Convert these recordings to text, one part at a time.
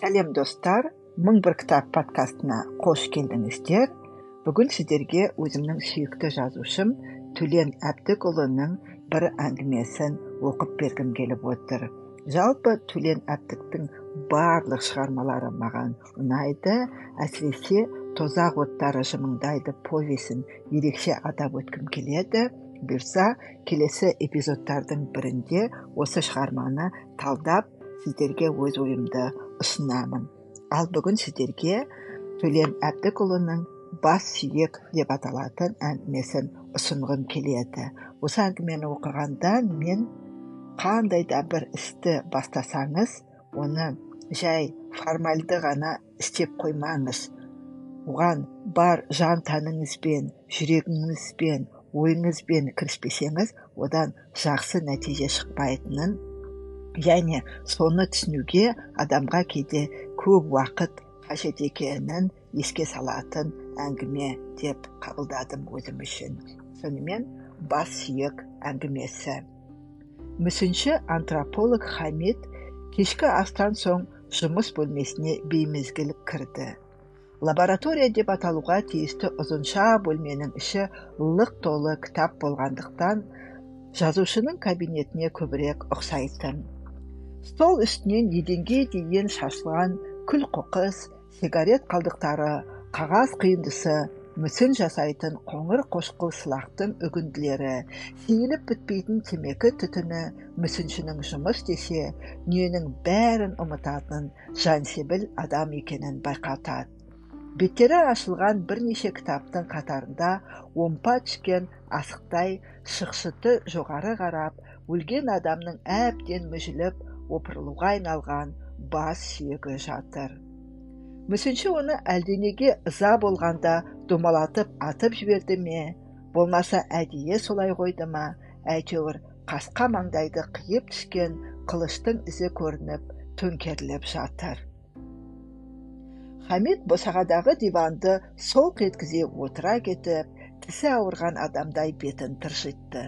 сәлем достар. Мың бір кітап подкастына қош келдіңіздер. Бүгін сіздерге өзімнің сүйікті жазушым төлен әбдікұлының бір әңгімесін оқып бергім келіп отыр. Жалпы төлен әбдіктің барлық шығармалары маған ұнайды. Әсіресе тозақ оттары жымыңдайды повесін ерекше атап өткім келеді. Бұйырса келесі эпизодтардың бірінде осы шығарманы талдап сіздерге өз ойымды ұсынамын. Ал бүгін сіздерге төлен әбдікұлының бас сүйек деп аталатын әңгімесін ұсынғым келеді. Осы әңгімені оқығанда мен қандай да бір істі бастасаңыз оны жай формальды ғана істеп қоймаңыз. Оған бар жан тәніңізбен жүрегіңізбен ойыңызбен кіріспесеңіз одан жақсы нәтиже шықпайтынын және соны түсінуге адамға кейде көп уақыт қажет екенін еске салатын әңгіме деп қабылдадым өзім үшін. Сонымен бас сүйек әңгімесі. Мүсінші антрополог хамид кешкі астан соң жұмыс бөлмесіне беймезгіл кірді. Лаборатория деп аталуға тиісті ұзынша бөлменің іші лық толы кітап болғандықтан жазушының кабинетіне көбірек ұқсайтын. Стол үстінен еденге дейін шашылған күл қоқыс сигарет қалдықтары қағаз қиындысы мүсін жасайтын қоңыр қошқыл сылақтың үгінділері сейіліп бітпейтін темекі түтіні мүсіншінің жұмыс десе дүниенің бәрін ұмытатын жансебіл адам екенін байқатады. Беттері ашылған бірнеше кітаптың қатарында омпа түскен асықтай шықшыты жоғары қарап өлген адамның әбден мүжіліп опырылуға айналған бас сүйегі жатыр. Мүсінші оны әлденеге ыза болғанда домалатып атып жіберді ме? Болмаса әдейі солай қойды ма? Әйтеуір қасқа маңдайды қиып түскен қылыштың ізі көрініп төңкеріліп жатыр. Хамит босағадағы диванды солқ еткізе отыра кетіп тісі ауырған адамдай бетін тыржитты.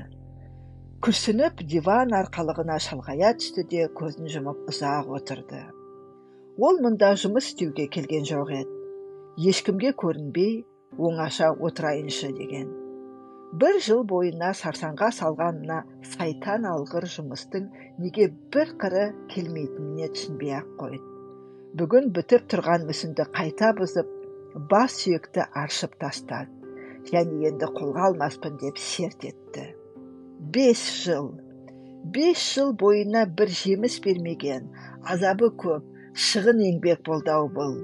Күрсініп диван арқалығына шалғая түсті де көзін жұмып ұзақ отырды. Ол мұнда жұмыс істеуге келген жоқ еді. Ешкімге көрінбей оңаша отырайыншы деген. Бір жыл бойына сарсаңға салған мына сайтан алғыр жұмыстың неге бір қыры келмейтініне түсінбей ақ қойды. Бүгін бітіп тұрған мүсінді қайта бұзып бас сүйекті аршып тастады. Және енді қолға алмаспын деп серт етті. Бес жыл бес жыл бойына бір жеміс бермеген азабы көп шығын еңбек болды ау бұл.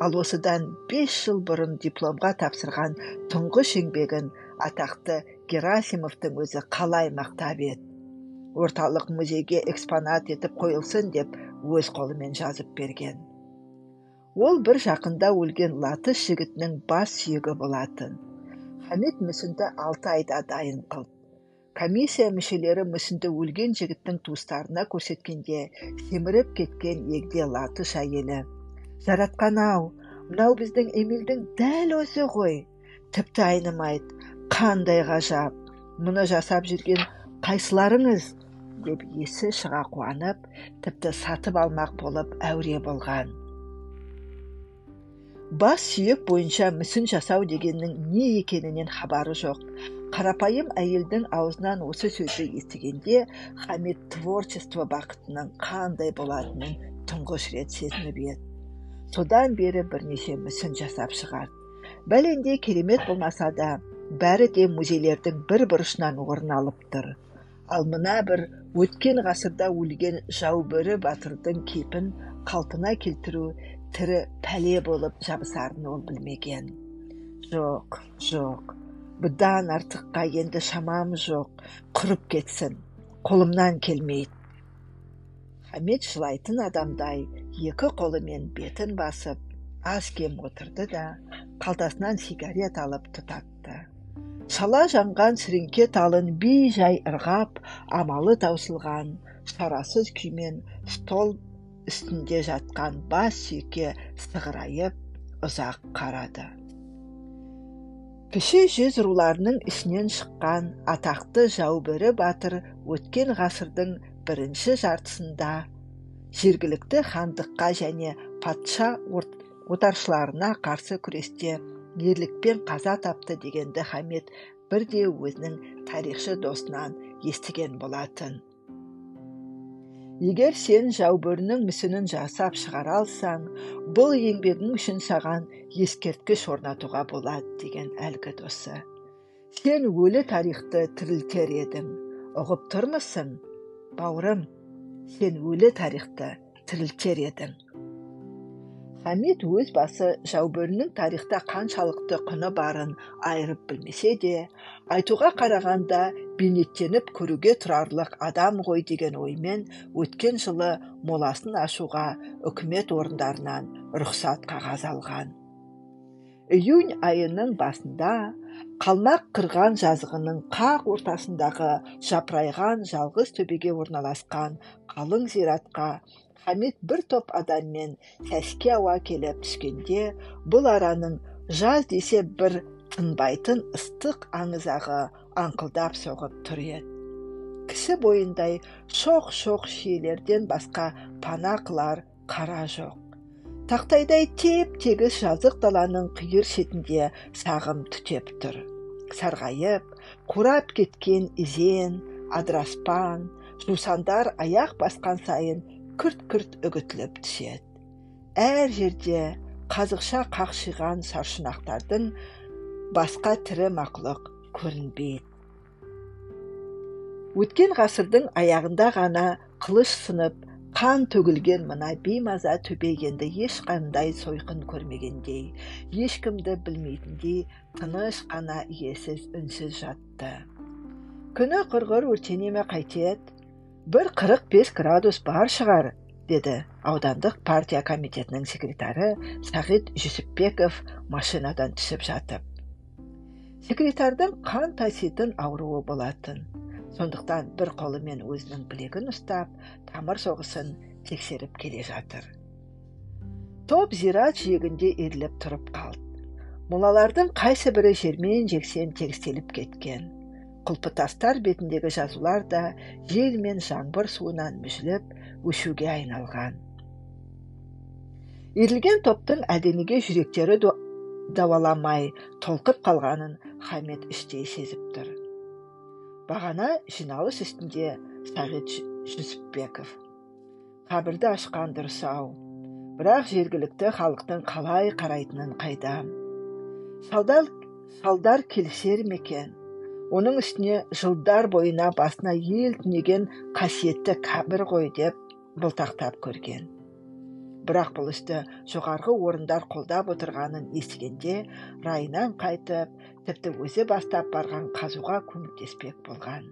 Ал осыдан бес жыл бұрын дипломға тапсырған тұңғыш еңбегін атақты герасимовтың өзі қалай мақтап еді? Орталық музейге экспонат етіп қойылсын деп өз қолымен жазып берген. Ол бір жақында өлген латыш жігітінің бас сүйегі болатын. Хамит мүсінді алты айда дайын қылды. Комиссия мүшелері мүсінді өлген жігіттің туыстарына көрсеткенде семіріп кеткен егде латыш әйелі. Жаратқан ау мынау біздің эмильдің дәл өзі ғой. Тіпті айнымайды қандай ғажап. Мұны жасап жүрген қайсыларыңыз? деп есі шыға қуанып тіпті сатып алмақ болып әуре болған. Бас сүйек бойынша мүсін жасау дегеннің не екенінен хабары жоқ. Қарапайым әйелдің аузынан осы сөзді естігенде хамид творчество бақытының қандай болатынын тұңғыш рет сезініп еді. Содан бері бірнеше мүсін жасап шығарды. Бәлендей керемет болмаса да бәрі де музейлердің бір бұрышынан орын алып тұр. Ал мына бір өткен ғасырда өлген жаубөрі батырдың кейпін қалпына келтіру тірі пәле болып жабысарын ол білмеген. Жоқ жоқ. Бұдан артыққа енді шамам жоқ құрып кетсін қолымнан келмейді хамит жылайтын адамдай екі қолымен бетін басып аз кем отырды да қалтасынан сигарет алып тұтатты шала жанған сіріңке талын бей жай ырғап амалы таусылған шарасыз күймен стол үстінде жатқан бас сүйекке сығырайып ұзақ қарады кіші жүз руларының ішінен шыққан атақты жаубөрі батыр өткен ғасырдың бірінші жартысында жергілікті хандыққа және патша отаршыларына қарсы күресте ерлікпен қаза тапты дегенді хамит бірде өзінің тарихшы досынан естіген болатын. Егер сен жаубөрінің мүсінін жасап шығара алсаң бұл еңбегің үшін саған ескерткіш орнатуға болады деген әлгі досы. Сен өлі тарихты тірілтер едің. Ұғып тұрмысың бауырым. Сен өлі тарихты тірілтер едің. Хамит өз басы жаубөрінің тарихта қаншалықты құны барын айырып білмесе де айтуға қарағанда бейнеттеніп көруге тұрарлық адам ғой деген оймен өткен жылы моласын ашуға үкімет орындарынан рұқсат қағаз алған. Июнь айының басында қалмақ қырған жазығының қақ ортасындағы жапырайған жалғыз төбеге орналасқан қалың зиратқа хамит бір топ адаммен сәске ауа келіп түскенде бұл араның жаз десе бір тынбайтын ыстық аңызағы аңқылдап соғып тұр еді. Кісі бойындай шоқ шоқ шиелерден басқа пана қылар қара жоқ. Тақтайдай теп тегіс жазық даланың қиыр шетінде сағым түтеп тұр. Сарғайып қурап кеткен изен адыраспан жусандар аяқ басқан сайын күрт күрт үгітіліп түседі. Әр жерде қазықша қақшиған саршұнақтардың басқа тірі мақұлық көрінбейді. Өткен ғасырдың аяғында ғана қылыш сынып қан төгілген мына беймаза төбе енді ешқандай сойқын көрмегендей ешкімді білмейтіндей тыныш қана иесіз үнсіз жатты. Күні құрғыр өртене ме қайтеді бір қырық бес градус бар шығар деді аудандық партия комитетінің секретары сағит жүсіпбеков машинадан түсіп жатып. Секретардың қан таситын ауруы болатын. Сондықтан бір қолымен өзінің білегін ұстап тамыр соғысын тексеріп келе жатыр. Топ зират жиегінде иіріліп тұрып қалды. Молалардың қайсы бірі жермен жексен тегістеліп кеткен. Құлпытастар бетіндегі жазулар да жел мен жаңбыр суынан мүжіліп өшуге айналған. Иірілген топтың әлденеге жүректері дауаламай толқып қалғанын хамет іштей сезіп тұр. Бағана жиналыс үстінде сағит жүсіпбеков. Қабірді ашқан дұрыс ау. Бірақ жергілікті халықтың қалай қарайтынын қайдам салдар, салдар келісер ме екен? Оның үстіне жылдар бойына басына ел түнеген қасиетті кәбір ғой деп бұлтақтап көрген. Бірақ бұл істі жоғарғы орындар қолдап отырғанын естігенде райынан қайтып тіпті өзі бастап барған қазуға көмектеспек болған.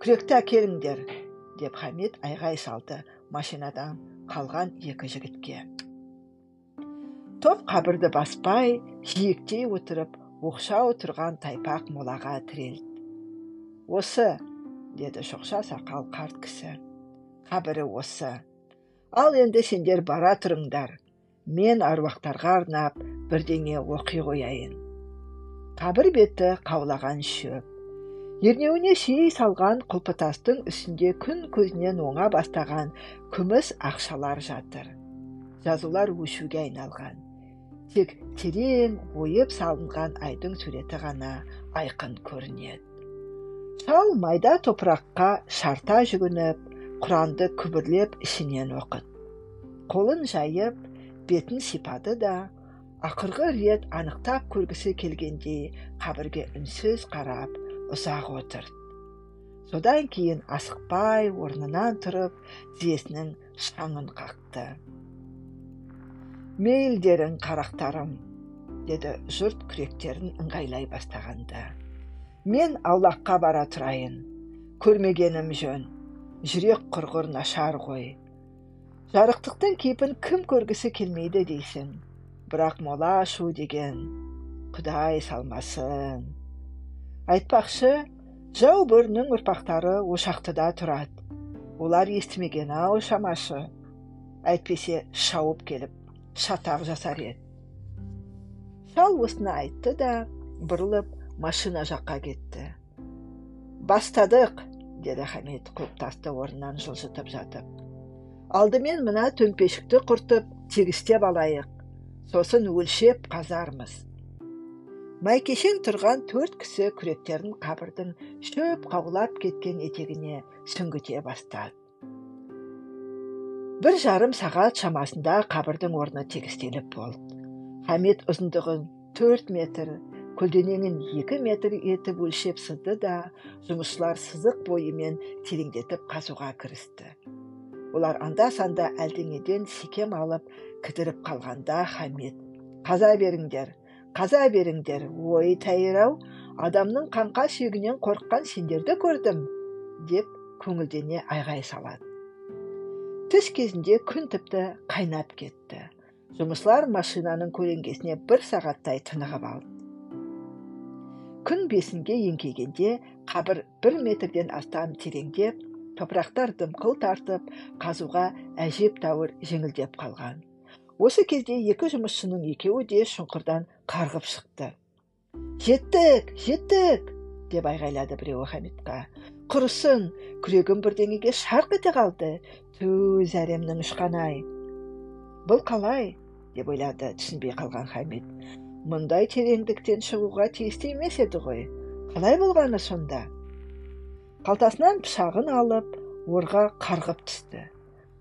Күректі әкеліңдер деп хамит айғай салды машинадан қалған екі жігітке. Топ қабірді баспай жиектей отырып оқшау тұрған тайпақ молаға тірелді. Осы деді шоқша сақал қарт кісі. Қабірі осы. Ал енді сендер бара тұрыңдар. Мен аруақтарға арнап бірдеңе оқи қояйын қабір беті қаулаған шөп. Ернеуіне шей салған құлпытастың үстінде күн көзінен оңа бастаған күміс ақшалар жатыр. Жазулар өшуге айналған. Тек терең ойып салынған айдың суреті ғана айқын көрінеді. Шал майда топыраққа шарта жүгініп құранды күбірлеп ішінен оқыды қолын жайып бетін сипады да ақырғы рет анықтап көргісі келгендей қабірге үнсіз қарап ұзақ отырды. Содан кейін асықпай орнынан тұрып тізесінің шаңын қақты. Мейлдерің қарақтарым деді жұрт күректерін ыңғайлай бастағанда. Мен аулаққа бара тұрайын. Көрмегенім жөн. Жүрек құрғыр нашар ғой. Жарықтықтың кейпін кім көргісі келмейді дейсің. Бірақ мола ашу деген құдай салмасын. Айтпақшы жау бөрінің ұрпақтары ошақтыда тұрады. Олар естімеген ау шамашы! әйтпесе шауып келіп шатақ жасар еді. Шал осыны айтты да бұрылып машина жаққа кетті. Бастадық! деді хамит құлпытасты орнынан жылжытып жатып. Алдымен мына төмпешікті құртып тегістеп алайық! Сосын өлшеп қазармыз. Майкешең тұрған төрт кісі күректерін қабірдің шөп қаулап кеткен етегіне сүңгіте бастады. Бір жарым сағат шамасында қабірдің орны тегістеліп болды. Хамит ұзындығын төрт метр көлденеңін екі метр етіп өлшеп сызды да жұмысшылар сызық бойымен тереңдетіп қазуға кірісті. Олар анда санда әлденеден секем алып кідіріп қалғанда хамит қаза беріңдер қаза беріңдер ой тәйір ау адамның қаңқа сүйегінен қорыққан сендерді көрдім деп көңілдене айғай салады. Түс кезінде күн тіпті қайнап кетті. Жұмысшылар машинаның көлеңкесіне бір сағаттай тынығып алды. Күн бесінге еңкейгенде қабір бір метрден астам тереңдеп топырақтар дымқыл тартып қазуға әжептәуір жеңілдеп қалған. Осы кезде екі жұмысшының екеуі де шұңқырдан қарғып шықты. Жеттік жеттік! деп айғайлады біреуі хамитқа. Құрысын күрегім бірдеңеге шарқ ете қалды. Ту зәремнің ұшқаны ай бұл қалай? деп ойлады түсінбей қалған хамит. Мұндай тереңдіктен шығуға тиісті емес еді ғой. Қалай болғаны сонда? Қалтасынан пышағын алып орға қарғып түсті.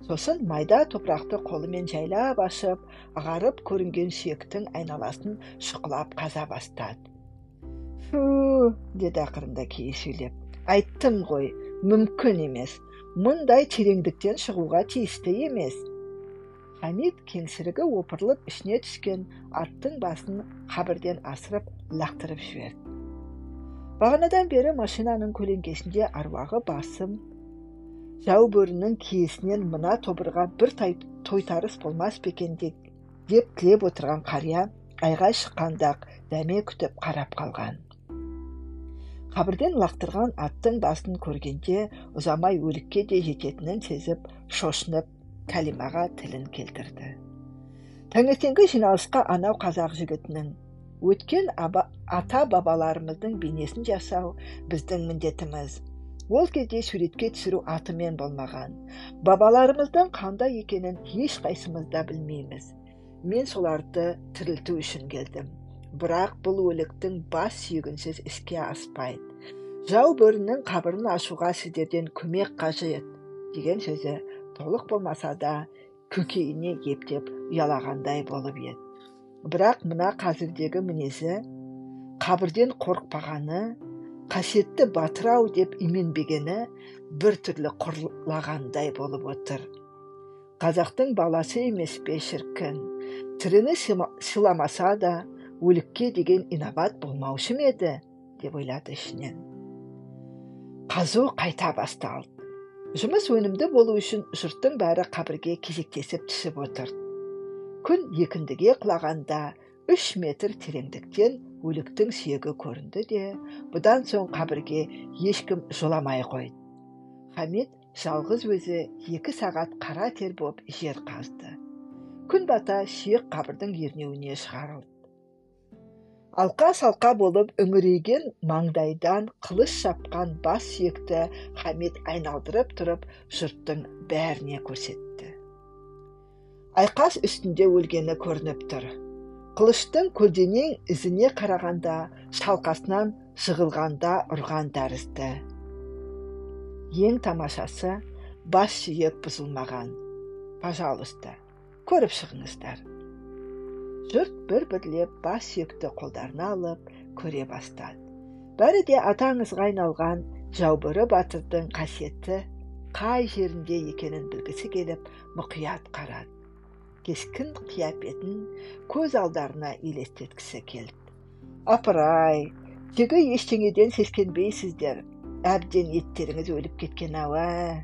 Сосын майда топырақты қолымен жайлап ашып ағарып көрінген сүйектің айналасын шұқылап қаза бастады. Фу! деді ақырында кейін сөйлеп. Айттым ғой мүмкін емес. Мұндай тереңдіктен шығуға тиісті емес. Хамит кеңсірігі опырылып ішіне түскен аттың басын қабірден асырып лақтырып жіберді. Бағанадан бері машинаның көлеңкесінде аруағы басым жау бөрінің киесінен мына тобырға бір тойтарыс болмас па екен деп тілеп отырған қария айғай шыққанда дәме күтіп қарап қалған. Қабірден лақтырған аттың басын көргенде ұзамай өлікке де жететінін сезіп шошынып кәлимаға тілін келтірді. Таңертеңгі жиналысқа анау қазақ жігітінің өткен ата бабаларымыздың бейнесін жасау біздің міндетіміз ол кезде суретке түсіру атымен болмаған. Бабаларымыздың қандай екенін ешқайсымыз да білмейміз. Мен соларды тірілту үшін келдім. Бірақ бұл өліктің бас сүйегінсіз іске аспайды жау бөрінің қабірін ашуға сіздерден көмек қажет деген сөзі толық болмаса да көкейіне ептеп ұялағандай болып еді. Бірақ мына қазірдегі мінезі қабірден қорықпағаны қасиетті батыр ау деп именбегені түрлі құрлағандай болып отыр. Қазақтың баласы емес пе шіркін? Тіріні сыйламаса да өлікке деген инабат болмаушы ма еді? деп ойлады ішінен. Қазу қайта басталды. Жұмыс өнімді болу үшін жұрттың бәрі қабірге кезектесіп түсіп отыр. Күн екіндіге құлағанда үш метр тереңдіктен өліктің сүйегі көрінді де бұдан соң қабірге ешкім жоламай қойды. Хамит жалғыз өзі екі сағат қара тер боп жер қазды. Күн бата сүйек қабірдің ернеуіне шығарылды. Алқа салқа болып үңірейген маңдайдан қылыш шапқан бас сүйекті хамит айналдырып тұрып жұрттың бәріне көрсетті. Айқас үстінде өлгені көрініп тұр. Қылыштың көлденең ізіне қарағанда шалқасынан жығылғанда ұрған тәрізді. Ең тамашасы бас сүйек бұзылмаған. Пожалуйста көріп шығыңыздар. Жұрт бір бірлеп бас сүйекті қолдарына алып көре бастады. Бәрі де аты аңызға айналған жаубөрі батырдың қасиеті қай жерінде екенін білгісі келіп мұқият қарады. Кескін қияпетін көз алдарына елестеткісі келді. Апырай тегі ештеңеден сескенбейсіздер әбден еттеріңіз өліп кеткен ау ә?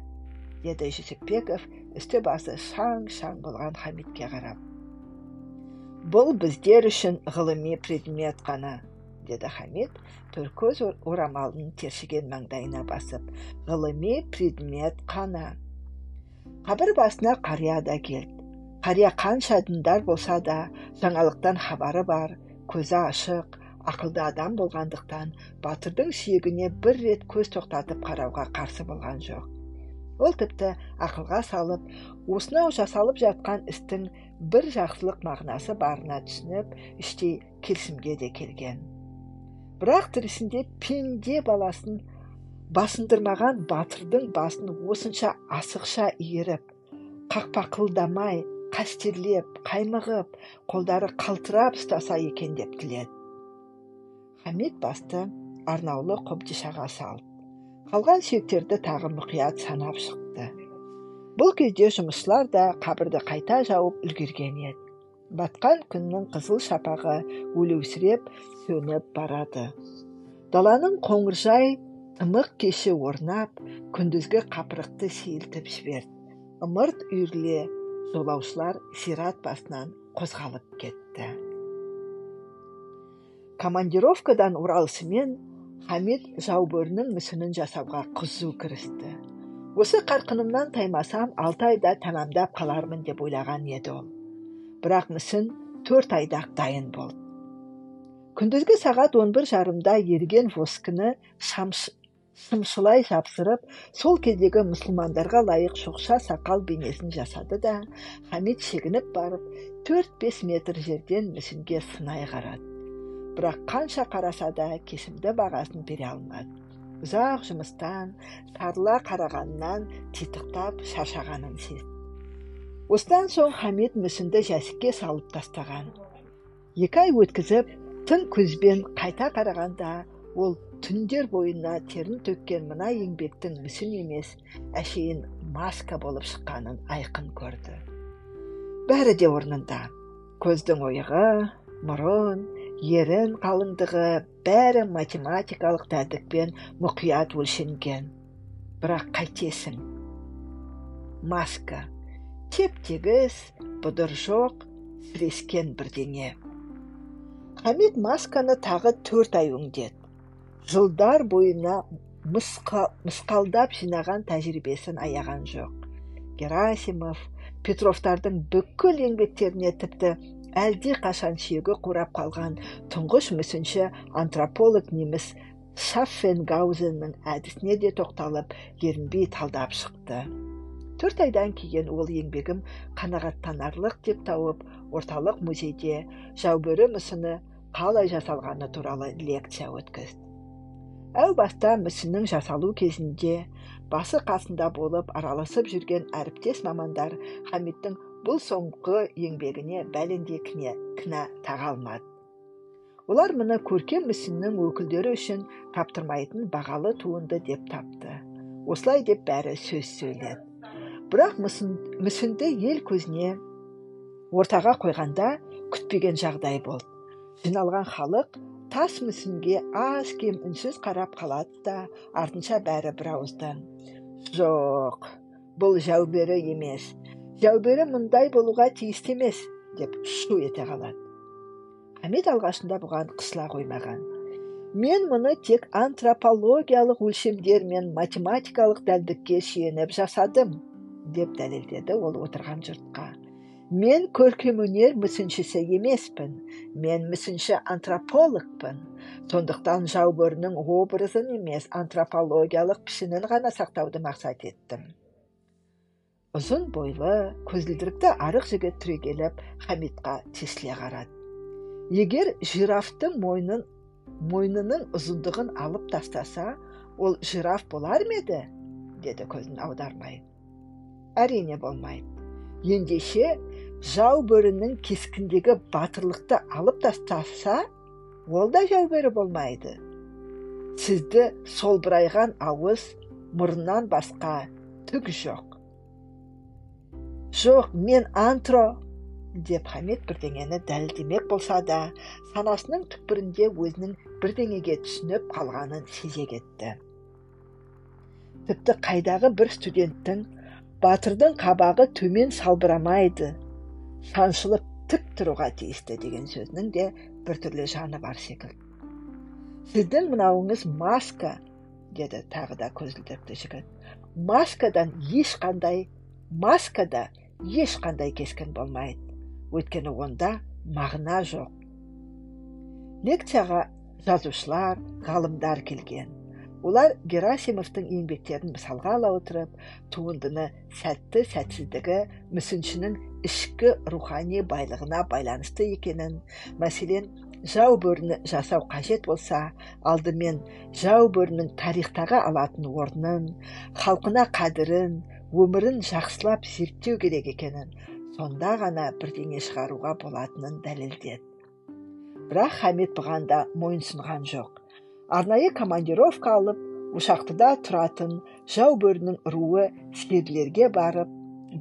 деді жүсіпбеков үсті басы шаң шаң болған хамитке қарап. Бұл біздер үшін ғылыми предмет қана деді хамит төркөз орамалын тершіген маңдайына басып. Ғылыми предмет қана қабір басына қария да келді. Қария қанша діндар болса да жаңалықтан хабары бар көзі ашық ақылды адам болғандықтан батырдың сүйегіне бір рет көз тоқтатып қарауға қарсы болған жоқ ол тіпті ақылға салып осынау жасалып жатқан істің бір жақсылық мағынасы барына түсініп іштей келісімге де келген бірақ тірісінде пенде баласын басындырмаған батырдың басын осынша асықша иіріп қақпақылдамай қастерлеп қаймығып қолдары қалтырап ұстаса екен деп тіледі. Хамит басты арнаулы қобдишаға салды қалған сүйектерді тағы мұқият санап шықты. Бұл кезде жұмысшылар да қабірді қайта жауып үлгерген еді. Батқан күннің қызыл шапағы өлеусіреп сөніп барады. Даланың қоңыржай ымық кеші орнап күндізгі қапырықты сейілтіп жіберді. Ымырт үйіріле жолаушылар зират басынан қозғалып кетті. Командировкадан оралысымен хамид жаубөрінің мүсінін жасауға қызу кірісті. Осы қарқынымнан таймасам алты айда тәмамдап қалармын деп ойлаған еді ол. Бірақ мүсін төрт айда дайын болды. Күндізгі сағат он бір жарымда еріген воскіні шымшылай жапсырып сол кездегі мұсылмандарға лайық шоқша сақал бейнесін жасады да хамид шегініп барып төрт бес метр жерден мүсінге сынай қарады. Бірақ қанша қараса да кесімді бағасын бере алмады. Ұзақ жұмыстан сарыла қарағанынан титықтап шаршағанын сезді. Осыдан соң хамид мүсінді жәшікке салып тастаған. Екі ай өткізіп тың көзбен қайта қарағанда ол түндер бойына терін төккен мына еңбектің мүсін емес әшейін маска болып шыққанын айқын көрді. Бәрі де орнында. Көздің ойығы мұрын ерін қалыңдығы бәрі математикалық дәлдікпен мұқият өлшенген. Бірақ қайтесің. Маска. Теп тегіс бұдыр жоқ сірескен бірдеңе. Хамид масканы тағы төрт ай өңдеді. Жылдар бойына мысқалдап жинаған тәжірибесін аяған жоқ. Герасимов петровтардың бүкіл еңбектеріне тіпті әлде қашан шегі қурап қалған тұңғыш мүсінші антрополог неміс шаффенгаузеннің әдісіне де тоқталып ерінбей талдап шықты. Төрт айдан кейін ол еңбегім қанағаттанарлық деп тауып орталық музейде жаубөрі мүсіні қалай жасалғаны туралы лекция өткізді. Әу баста мүсіннің жасалу кезінде басы қасында болып араласып жүрген әріптес мамандар хамиттің бұл соңғы еңбегіне бәлендей кінә таға алмады. Олар мұны көркем мүсіннің өкілдері үшін таптырмайтын бағалы туынды деп тапты. Осылай деп бәрі сөз сөйледі. Бірақ мүсінді ел көзіне ортаға қойғанда күтпеген жағдай болды. Жиналған халық тас мүсінге аз кем үнсіз қарап қалады да артынша бәрі бір ауыздан. Жоқ бұл жәубері емес. Жәубері мұндай болуға тиісті емес деп шу ете қалады. Хамид алғашында бұған қысыла қоймаған. Мен мұны тек антропологиялық өлшемдер мен математикалық дәлдікке сүйеніп жасадым деп дәлелдеді ол отырған жұртқа. Мен көркемөнер мүсіншісі емеспін мен мүсінші антропологпын сондықтан жаубөрінің образын емес антропологиялық пішінін ғана сақтауды мақсат еттім ұзын бойлы көзілдірікті арық жігіт түрегеліп хамитқа тесіле қарады егер жирафтың мойнын мойнының ұзындығын алып тастаса ол жираф болар ма еді деді көзін аудармай әрине болмайды ендеше жау бөрінің кескіндегі батырлықты алып тастаса ол да жау бөрі болмайды. Сізді солбырайған ауыз мұрыннан басқа түк жоқ. Жоқ мен антро деп хамит бірдеңені дәлелдемек болса да санасының түкпірінде өзінің бірдеңеге түсініп қалғанын сезе кетті тіпті қайдағы бір студенттің батырдың қабағы төмен салбырамайды. Шаншылып тік тұруға тиісті деген сөзінің де біртүрлі жаны бар секілді. Сіздің мынауыңыз маска деді тағы да көзілдірікті жігіт. Маскадан ешқандай маскада ешқандай кескін болмайды өйткені онда мағына жоқ лекцияға жазушылар ғалымдар келген. Олар герасимовтың еңбектерін мысалға ала отырып туындыны сәтті сәтсіздігі мүсіншінің ішкі рухани байлығына байланысты екенін. Мәселен жау бөріні жасау қажет болса алдымен жау бөрінің тарихтағы алатын орнын халқына қадірін өмірін жақсылап зерттеу керек екенін сонда ғана бірдеңе шығаруға болатынын дәлелдеді. Бірақ хамит бұған да мойынсұнған жоқ. Арнайы командировка алып ошақтыда тұратын жау бөрінің руы серлерге барып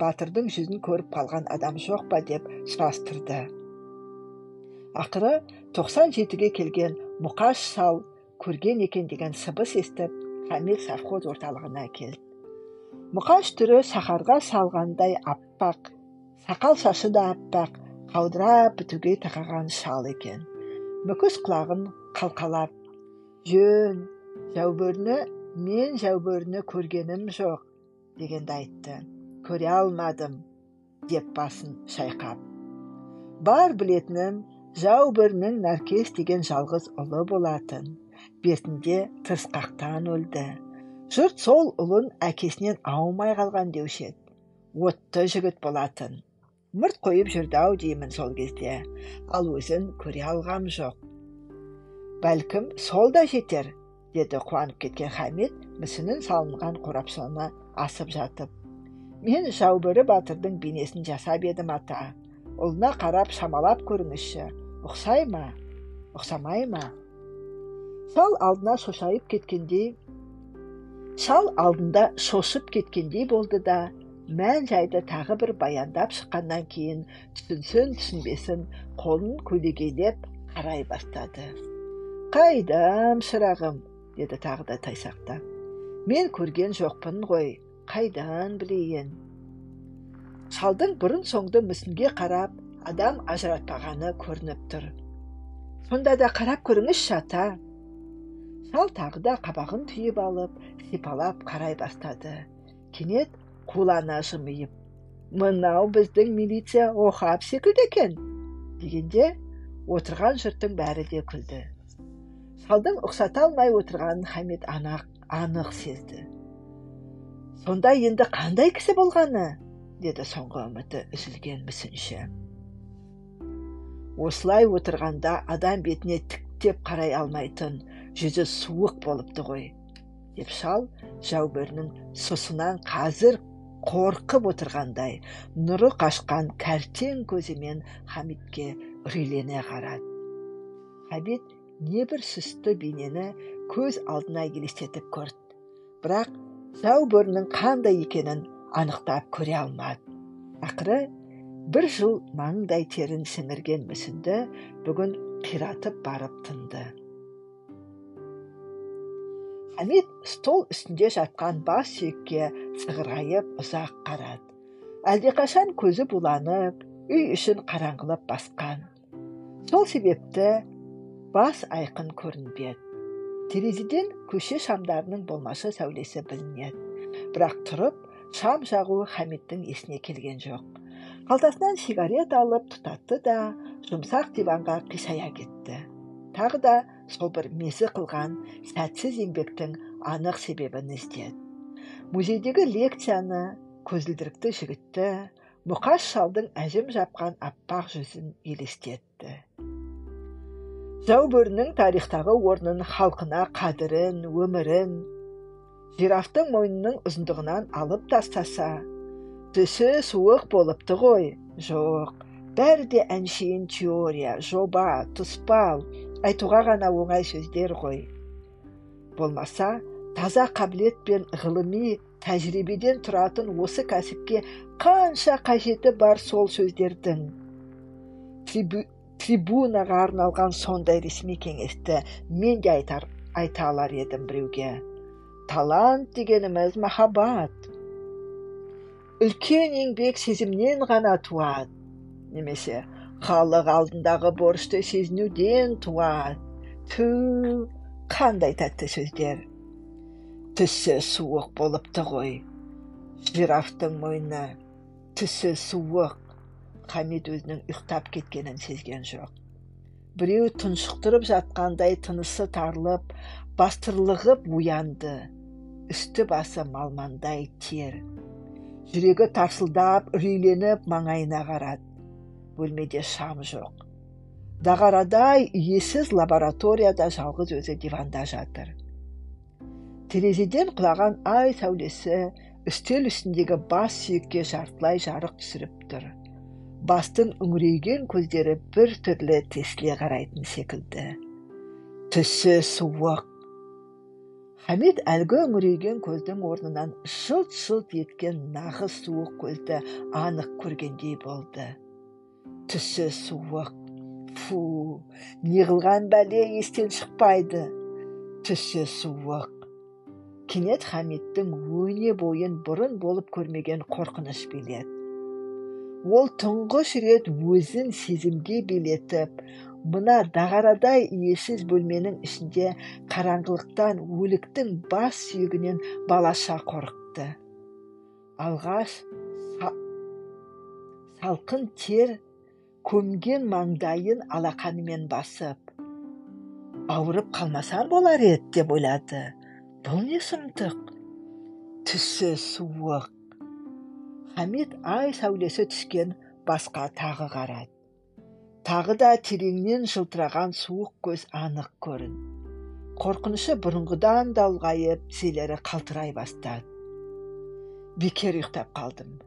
батырдың жүзін көріп қалған адам жоқ па деп сұрастырды. Ақыры 97-ге келген мұқаш шал көрген екен деген сыбыс естіп хамит совхоз орталығына келді. Мұқаш түрі сахарға салғандай аппақ сақал шашы да аппақ қаудырап бітуге тақаған шал екен. Мүкіс құлағын қалқалап жөн жәубөріні мен жәубөріні көргенім жоқ дегенді айтты. Көре алмадым деп басын шайқап бар білетінім жәубөрінің нәркес деген жалғыз ұлы болатын бертінде тырысқақтан өлді жұрт сол ұлын әкесінен аумай қалған деуші еді отты жігіт болатын мырт қойып жүрді ау деймін сол кезде ал өзін көре алғам жоқ бәлкім сол да жетер деді қуанып кеткен хамит мүсінін салынған қорапшаны асып жатып мен жаубөрі батырдың бейнесін жасап едім ата. Ұлына қарап шамалап көріңізші. Ұқсай ма? Ұқсамай ма? Шал алдына шошайып кеткендей шал алдында шошып кеткендей болды да мән жайды тағы бір баяндап шыққаннан кейін түсінсін түсінбесін қолын көлегейлеп қарай бастады. Қайдам шырағым деді тағы да тайсақтап мен көрген жоқпын ғой. Қайдан білейін? Шалдың бұрын соңды мүсінге қарап адам ажыратпағаны көрініп тұр. Сонда да қарап көріңізші ата. Шал тағы да қабағын түйіп алып сипалап қарай бастады. Кенет қулана жымиып мынау біздің милиция оқап секілді екен? дегенде отырған жұрттың бәрі де күлді. Шалдың ұқсата алмай отырғанын анақ анық сезді. Сонда енді қандай кісі болғаны? деді соңғы үміті үзілген мүсінші. Осылай отырғанда адам бетіне тіктеп қарай алмайтын жүзі суық болыпты ғой. Деп шал жәубірінің сұсынан қазір қорқып отырғандай нұры қашқан кәртең көзімен хамитке үрейлене қарады. Хамит небір сүсті бейнені көз алдына елестетіп көрді. Бірақ зәу бөрінің қандай екенін анықтап көре алмады. Ақыры бір жыл маңдай терін сіңірген мүсінді бүгін қиратып барып тынды хамит стол үстінде жатқан бас сүйекке сығырайып ұзақ қарады. Әлдеқашан көзі буланып үй ішін қараңғылап басқан. Сол себепті бас айқын көрінбеді. Терезеден көше шамдарының болмашы сәулесі білінеді. Бірақ тұрып шам жағу хамиттің есіне келген жоқ. Қалтасынан сигарет алып тұтатты да жұмсақ диванға қисая кетті. Тағы да сол бір мезі қылған сәтсіз еңбектің анық себебін іздеді. Музейдегі лекцияны көзілдірікті жігітті мұқаш шалдың әжім жапқан аппақ жүзін елестетті. Бөрінің тарихтағы орнын халқына қадірін өмірін жирафтың мойнының ұзындығынан алып тастаса түсі суық болыпты ғой. Жоқ бәрі де әншейін теория жоба тұспал айтуға ғана оңай сөздер ғой. Болмаса таза қабілет пен ғылыми тәжірибеден тұратын осы кәсіпке қанша қажеті бар сол сөздердің. Трибунаға арналған сондай ресми кеңесті мен де айтар, айта алар едім біреуге талант дегеніміз махаббат үлкен еңбек сезімнен ғана туады немесе халық алдындағы борышты сезінуден туады ту қандай тәтті сөздер түсі суық болыпты ғой жирафтың мойны түсі суық хамит өзінің ұйықтап кеткенін сезген жоқ. Біреу тұншықтырып жатқандай тынысы тарылып бастырлығып уянды үсті басы малмандай тер. Жүрегі тарсылдап үрейленіп маңайына қарады. Бөлмеде шам жоқ. Дағарадай иесіз лабораторияда жалғыз өзі диванда жатыр. Терезеден құлаған ай сәулесі үстел үстіндегі бас сүйекке жартылай жарық түсіріп тұр. Бастың үңірейген көздері бір түрлі тесіле қарайтын секілді. Түсі суық. Хамит әлгі үңірейген көздің орнынан жылт жылт еткен нағыз суық көзді анық көргендей болды. Түсі суық. Фу неғылған бәле естен шықпайды. Түсі суық. Кенет хамиттің өне бойын бұрын болып көрмеген қорқыныш биледі. Ол тұңғыш рет өзін сезімге билетіп мына дағарадай иесіз бөлменің ішінде қараңғылықтан өліктің бас сүйегінен балаша қорықты. Алғаш салқын тер көмген маңдайын алақанымен басып ауырып қалмасам болар еді деп ойлады. Бұл не сұмдық? Түсі суық хамит ай сәулесі түскен басқа тағы қарады. Тағы да тереңнен жылтыраған суық көз анық көрін. Қорқынышы бұрынғыдан да ұлғайып тізелері қалтырай бастады. Бекер ұйықтап қалдым.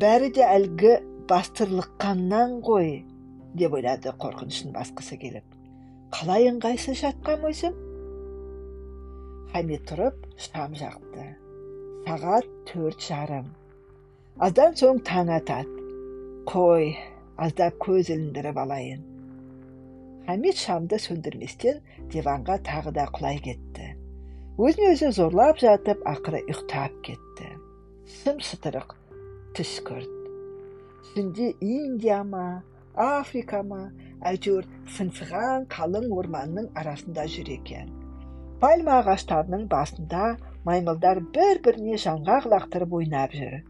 Бәрі де әлгі бастырлыққаннан ғой деп ойлады қорқынышын басқысы келіп. Қалай ыңғайсыз жатқам өзім? Хамит тұрып шам жақты. Сағат төрт жарым. Аздан соң таң атады қой аздап көз іліндіріп алайын хамит шамды сөндірместен диванға тағы да құлай кетті өзін өзі зорлап жатып ақыры ұйықтап кетті сым сытырық түс көрді түсінде индия ма африка ма әйтеуір сыңсыған қалың орманның арасында жүр екен пальма ағаштарының басында маймылдар бір біріне жаңғақ лақтырып ойнап жүр.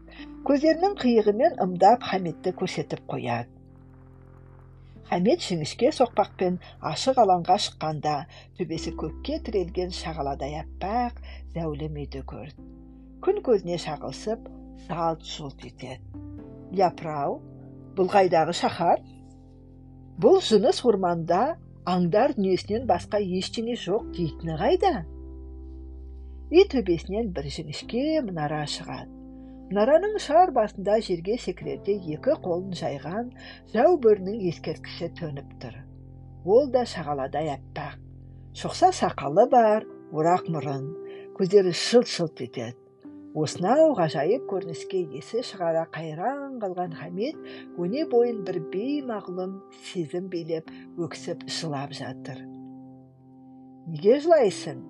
Көздерінің қиығымен ымдап хамитті көрсетіп қояды. Хамит жіңішке соқпақпен ашық алаңға шыққанда төбесі көкке тірелген шағаладай аппақ зәулім үйді көрді. Күн көзіне шағылысып жалт жұлт етеді. Япырау бұл қайдағы шаһар? Бұл жыныс орманда аңдар дүниесінен басқа ештеңе жоқ дейтіні қайда? Үй төбесінен бір жіңішке мұнара шығады. Мұнараның шар басында жерге секірерде екі қолын жайған жау бөрінің ескерткіші төніп тұр. Ол да шағаладай аппақ. Шоқса сақалы бар орақ мұрын көздері шылт шылт етеді. Осынау ғажайып көрініске есі шығара қайран қалған хамит өне бойын бір беймағлұм сезім билеп өксіп жылап жатыр. Неге жылайсың?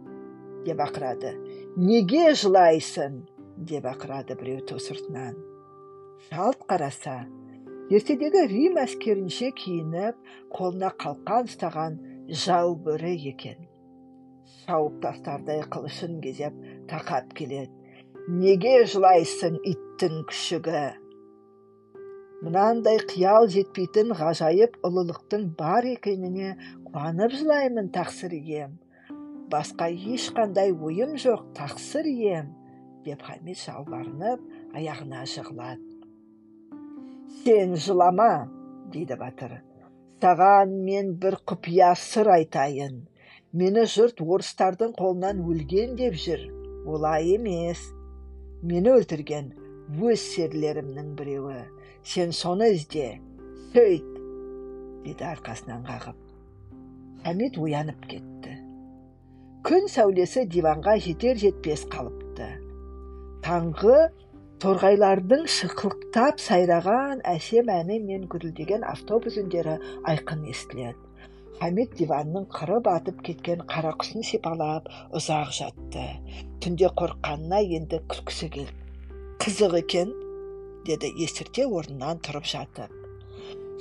деп ақырады. Неге жылайсың? деп ақырады біреу ту сыртынан жалт қараса ертедегі рим әскерінше киініп қолына қалқан ұстаған жау бөрі екен. Шауып тастардай қылышын кезеп тақап келеді. Неге жылайсың иттің күшігі? Мынандай қиял жетпейтін ғажайып ұлылықтың бар екеніне қуанып жылаймын тақсыр ием. Басқа ешқандай ойым жоқ тақсыр ием деп хамит жалбарынып аяғына жығылады. Сен жылама дейді батыр. Саған мен бір құпия сыр айтайын. Мені жұрт орыстардың қолынан өлген деп жүр. Олай емес. Мені өлтірген өз серлерімнің біреуі. Сен соны ізде. Сөйт деді арқасынан қағып. Хамит оянып кетті. Күн сәулесі диванға жетер жетпес қалыпты. Таңғы торғайлардың шықылықтап сайраған әсем әні мен гүрілдеген автобус үндері айқын естіледі. Хамит диванның қыры батып кеткен қара құсын сипалап ұзақ жатты. Түнде қорыққанына енді күлкісі келді қызық екен деді естірте орнынан тұрып жатып.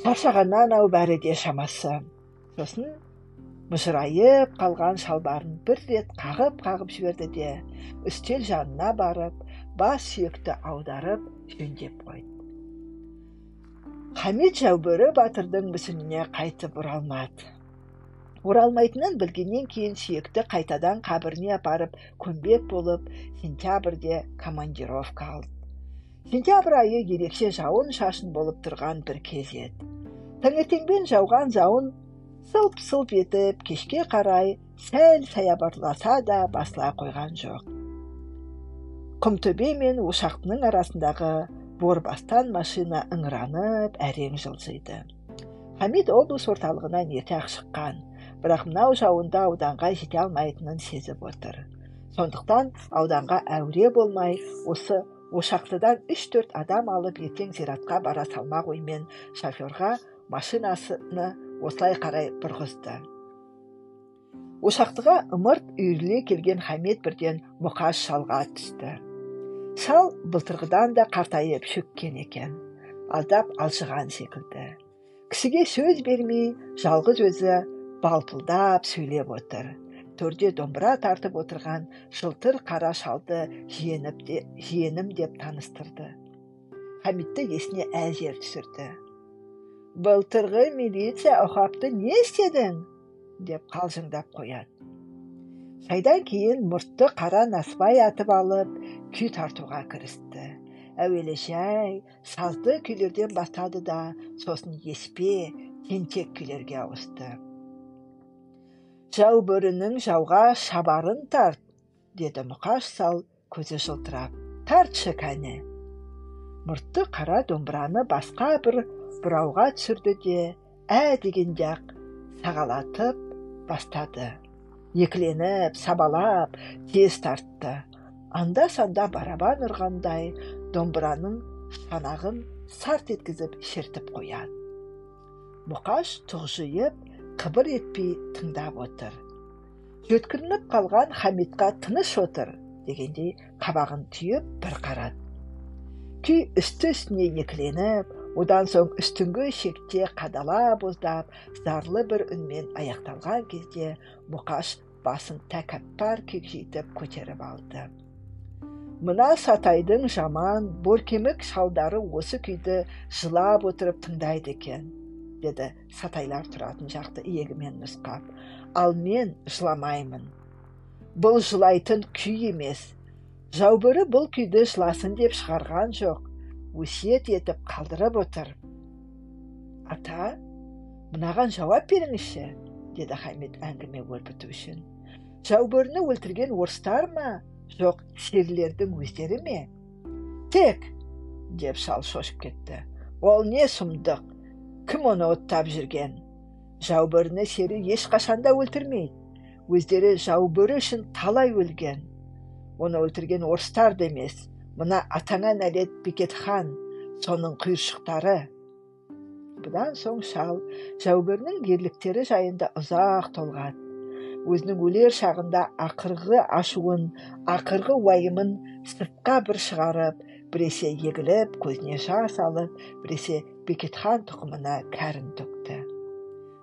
Шаршағаннан ау бәрі де шамасы. Сосын мұжырайып қалған шалбарын бір рет қағып қағып жіберді де үстел жанына барып бас сүйекті аударып жөндеп қойды. Хамит жәубөрі батырдың мүсініне қайтып оралмады. Оралмайтынын білгеннен кейін сүйекті қайтадан қабіріне апарып көмбек болып сентябрьде командировка алды. Сентябрь айы ерекше жауын шашын болып тұрған бір кез еді. Таңертеңмен жауған жауын сылп сылп етіп кешке қарай сәл саябырласа да басыла қойған жоқ. Құмтөбе мен ошақтының арасындағы борбастан машина ыңыранып әрең жылжиды. Хамит облыс орталығынан ерте ақ шыққан. Бірақ мынау жауында ауданға жете алмайтынын сезіп отыр. Сондықтан ауданға әуре болмай осы ошақтыдан үш төрт адам алып ертең зиратқа бара салмақ оймен шоферға машинасыны осылай қарай бұрғызды ошақтыға ымырт үйіріле келген хамет бірден мұқаш шалға түсті. Шал былтырғыдан да қартайып шөккен екен. Аздап алжыған секілді. Кісіге сөз бермей жалғыз өзі балпылдап сөйлеп отыр. Төрде домбыра тартып отырған жылтыр қара шалды жиенім деп таныстырды. Хамитті есіне әзер түсірді. Былтырғы милиция ұқапты не істедің? деп қалжыңдап қояды. Шайдан кейін мұртты қара насыбай атып алып күй тартуға кірісті. Әуелі жай сазды күйлерден бастады да сосын еспе тентек күйлерге ауысты жау бөрінің жауға шабарын тарт деді мұқаш сал көзі жылтырап. Тартшы кәне мұртты қара домбыраны басқа бір бұрауға түсірді де ә дегенде ақ сағалатып бастады. Екіленіп сабалап тез тартты. Анда санда барабан ұрғандай домбыраның шанағын сарт еткізіп шертіп қояды. Мұқаш тұғжиып қыбыр етпей тыңдап отыр. Жөткірініп қалған хамитқа тыныш отыр дегендей қабағын түйіп бір қарады. Күй үсті үстіне екіленіп одан соң үстіңгі шекте қадала боздап зарлы бір үнмен аяқталған кезде мұқаш басын тәкаппар кекжитіп көтеріп алды. Мына сатайдың жаман боркемік шалдары осы күйді жылап отырып тыңдайды екен деді сатайлар тұратын жақты иегімен нұсқап. Ал мен жыламаймын. Бұл жылайтын күй емес. Жаубөрі бұл күйді жыласын деп шығарған жоқ. Өсиет етіп қалдырып отыр. Ата мынаған жауап беріңізші деді хамит әңгіме өрбіту үшін. Жаубөріні өлтірген орыстар ма? Жоқ серілердің өздері ме? Тек деп шал шошып кетті. Ол не сұмдық? Кім оны оттап жүрген? Жаубөріні сері ешқашанда өлтірмейді. Өздері жаубөрі үшін талай өлген. Оны өлтірген орыстар да емес. Мына атаңа нәлет бекет хан соның құйыршықтары. Бұдан соң шал жаубөрінің ерліктері жайында ұзақ толғады өзінің өлер шағында ақырғы ашуын ақырғы уайымын сыртқа бір шығарып біресе егіліп көзіне жас алып біресе бекетхан тұқымына кәрін төкті.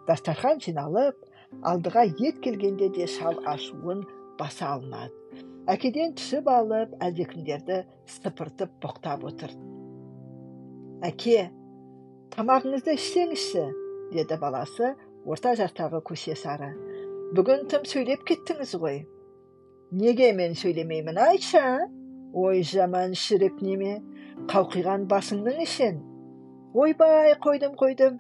Дастархан жиналып алдыға ет келгенде де шал ашуын баса алмады. Әкеден түсіп алып әлдекімдерді сыпыртып боқтап отыр. Әке тамағыңызды ішсеңізші деді баласы орта жастағы көше сары. Бүгін тым сөйлеп кеттіңіз ғой неге мен сөйлемеймін айтшы ой жаман шірік неме қауқиған басыңның ішін ойбай қойдым қойдым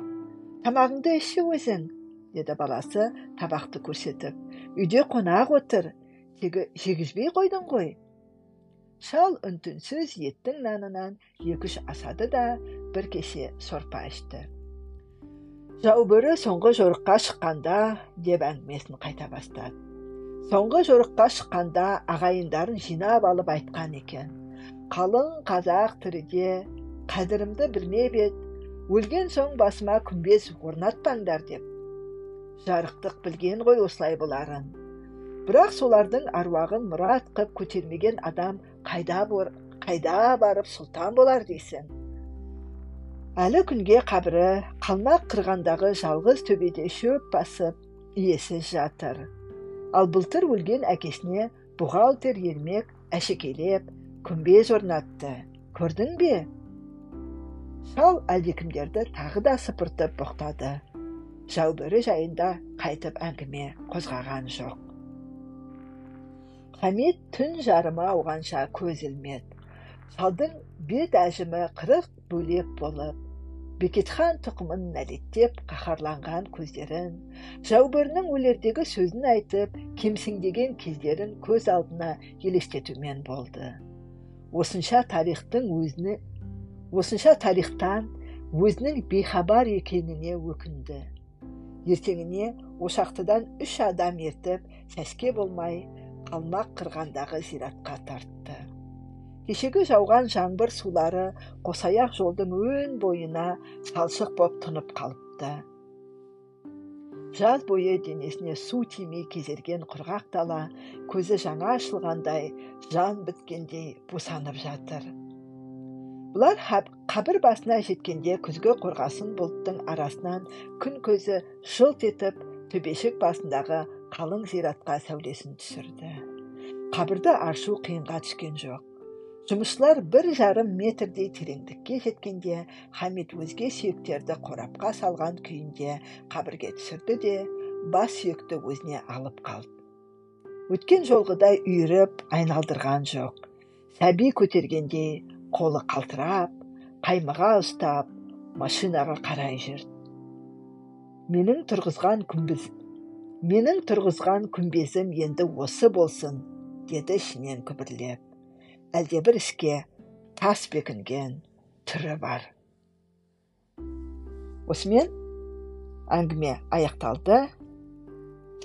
тамағыңды ішші өзің деді баласы табақты көрсетіп. Үйде қонақ отыр тегі жегізбей қойдың ғой шал үн түнсіз еттің нанынан екі үш асады да бір кесе сорпа ішті жаубөрі соңғы жорыққа шыққанда деп әңгімесін қайта бастады соңғы жорыққа шыққанда ағайындарын жинап алып айтқан екен қалың қазақ тіріде қадірімді білмеп ед өлген соң басыма күмбез орнатпаңдар деп жарықтық білген ғой осылай боларын бірақ солардың аруағын мұрат қып көтермеген адам қайда, бор, қайда барып сұлтан болар дейсің? Әлі күнге қабірі қалмақ қырғандағы жалғыз төбеде шөп басып иесіз жатыр. Ал былтыр өлген әкесіне бухгалтер ермек әшекейлеп күмбез орнатты. Көрдің бе? Шал әлдекімдерді тағы да сыпыртып боқтады. Жаубөрі жайында қайтып әңгіме қозғаған жоқ. Хамит түн жарымы ауғанша көз ілмеді шалдың бет әжімі қырық бөлек болып бекетхан тұқымын нәлеттеп қаһарланған көздерін жаубөрінің өлердегі сөзін айтып кемсеңдеген кездерін көз алдына елестетумен болды осынша тарихтың өзіне осынша тарихтан өзінің бейхабар екеніне өкінді ертеңіне ошақтыдан үш адам ертіп сәске болмай қалмақ қырғандағы зиратқа тартты. Кешегі жауған жаңбыр сулары қосаяқ жолдың өн бойына салшық боп тұнып қалыпты. Жаз бойы денесіне су тимей кезерген құрғақ дала көзі жаңа ашылғандай жан біткендей бусанып жатыр. Бұлар қабір басына жеткенде күзгі қорғасын бұлттың арасынан күн көзі жылт етіп төбешік басындағы қалың зиратқа сәулесін түсірді. Қабірді ашу қиынға түскен жоқ. Жұмысшылар бір жарым метрдей тереңдікке жеткенде хамид өзге сүйектерді қорапқа салған күйінде қабірге түсірді де бас сүйекті өзіне алып қалды. Өткен жолғыдай үйіріп айналдырған жоқ. Сәби көтергендей қолы қалтырап қаймыға ұстап машинаға қарай жүрді. Менің тұрғызған күмбез менің тұрғызған күмбезім енді осы болсын деді ішінен күбірлеп. Әлдебір іске тас бекінген түрі бар. Осымен әңгіме аяқталды.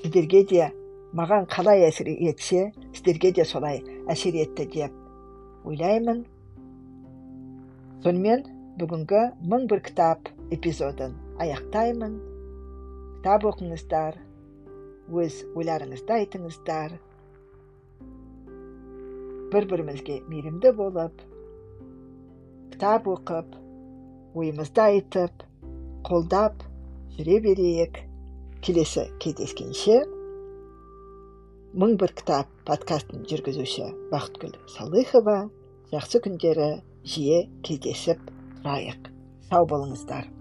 Сіздерге де маған қалай әсер етсе сіздерге де солай әсер етті деп ойлаймын. Сонымен бүгінгі мың бір кітап эпизодын аяқтаймын. Кітап оқыңыздар. Өз ойларыңызды айтыңыздар бір бірімізге мейірімді болып кітап оқып ойымызды айтып қолдап жүре берейік келесі кездескенше мың бір кітап подкастын жүргізуші бақытгүл салыхова жақсы күндері жиі кездесіп тұрайық сау болыңыздар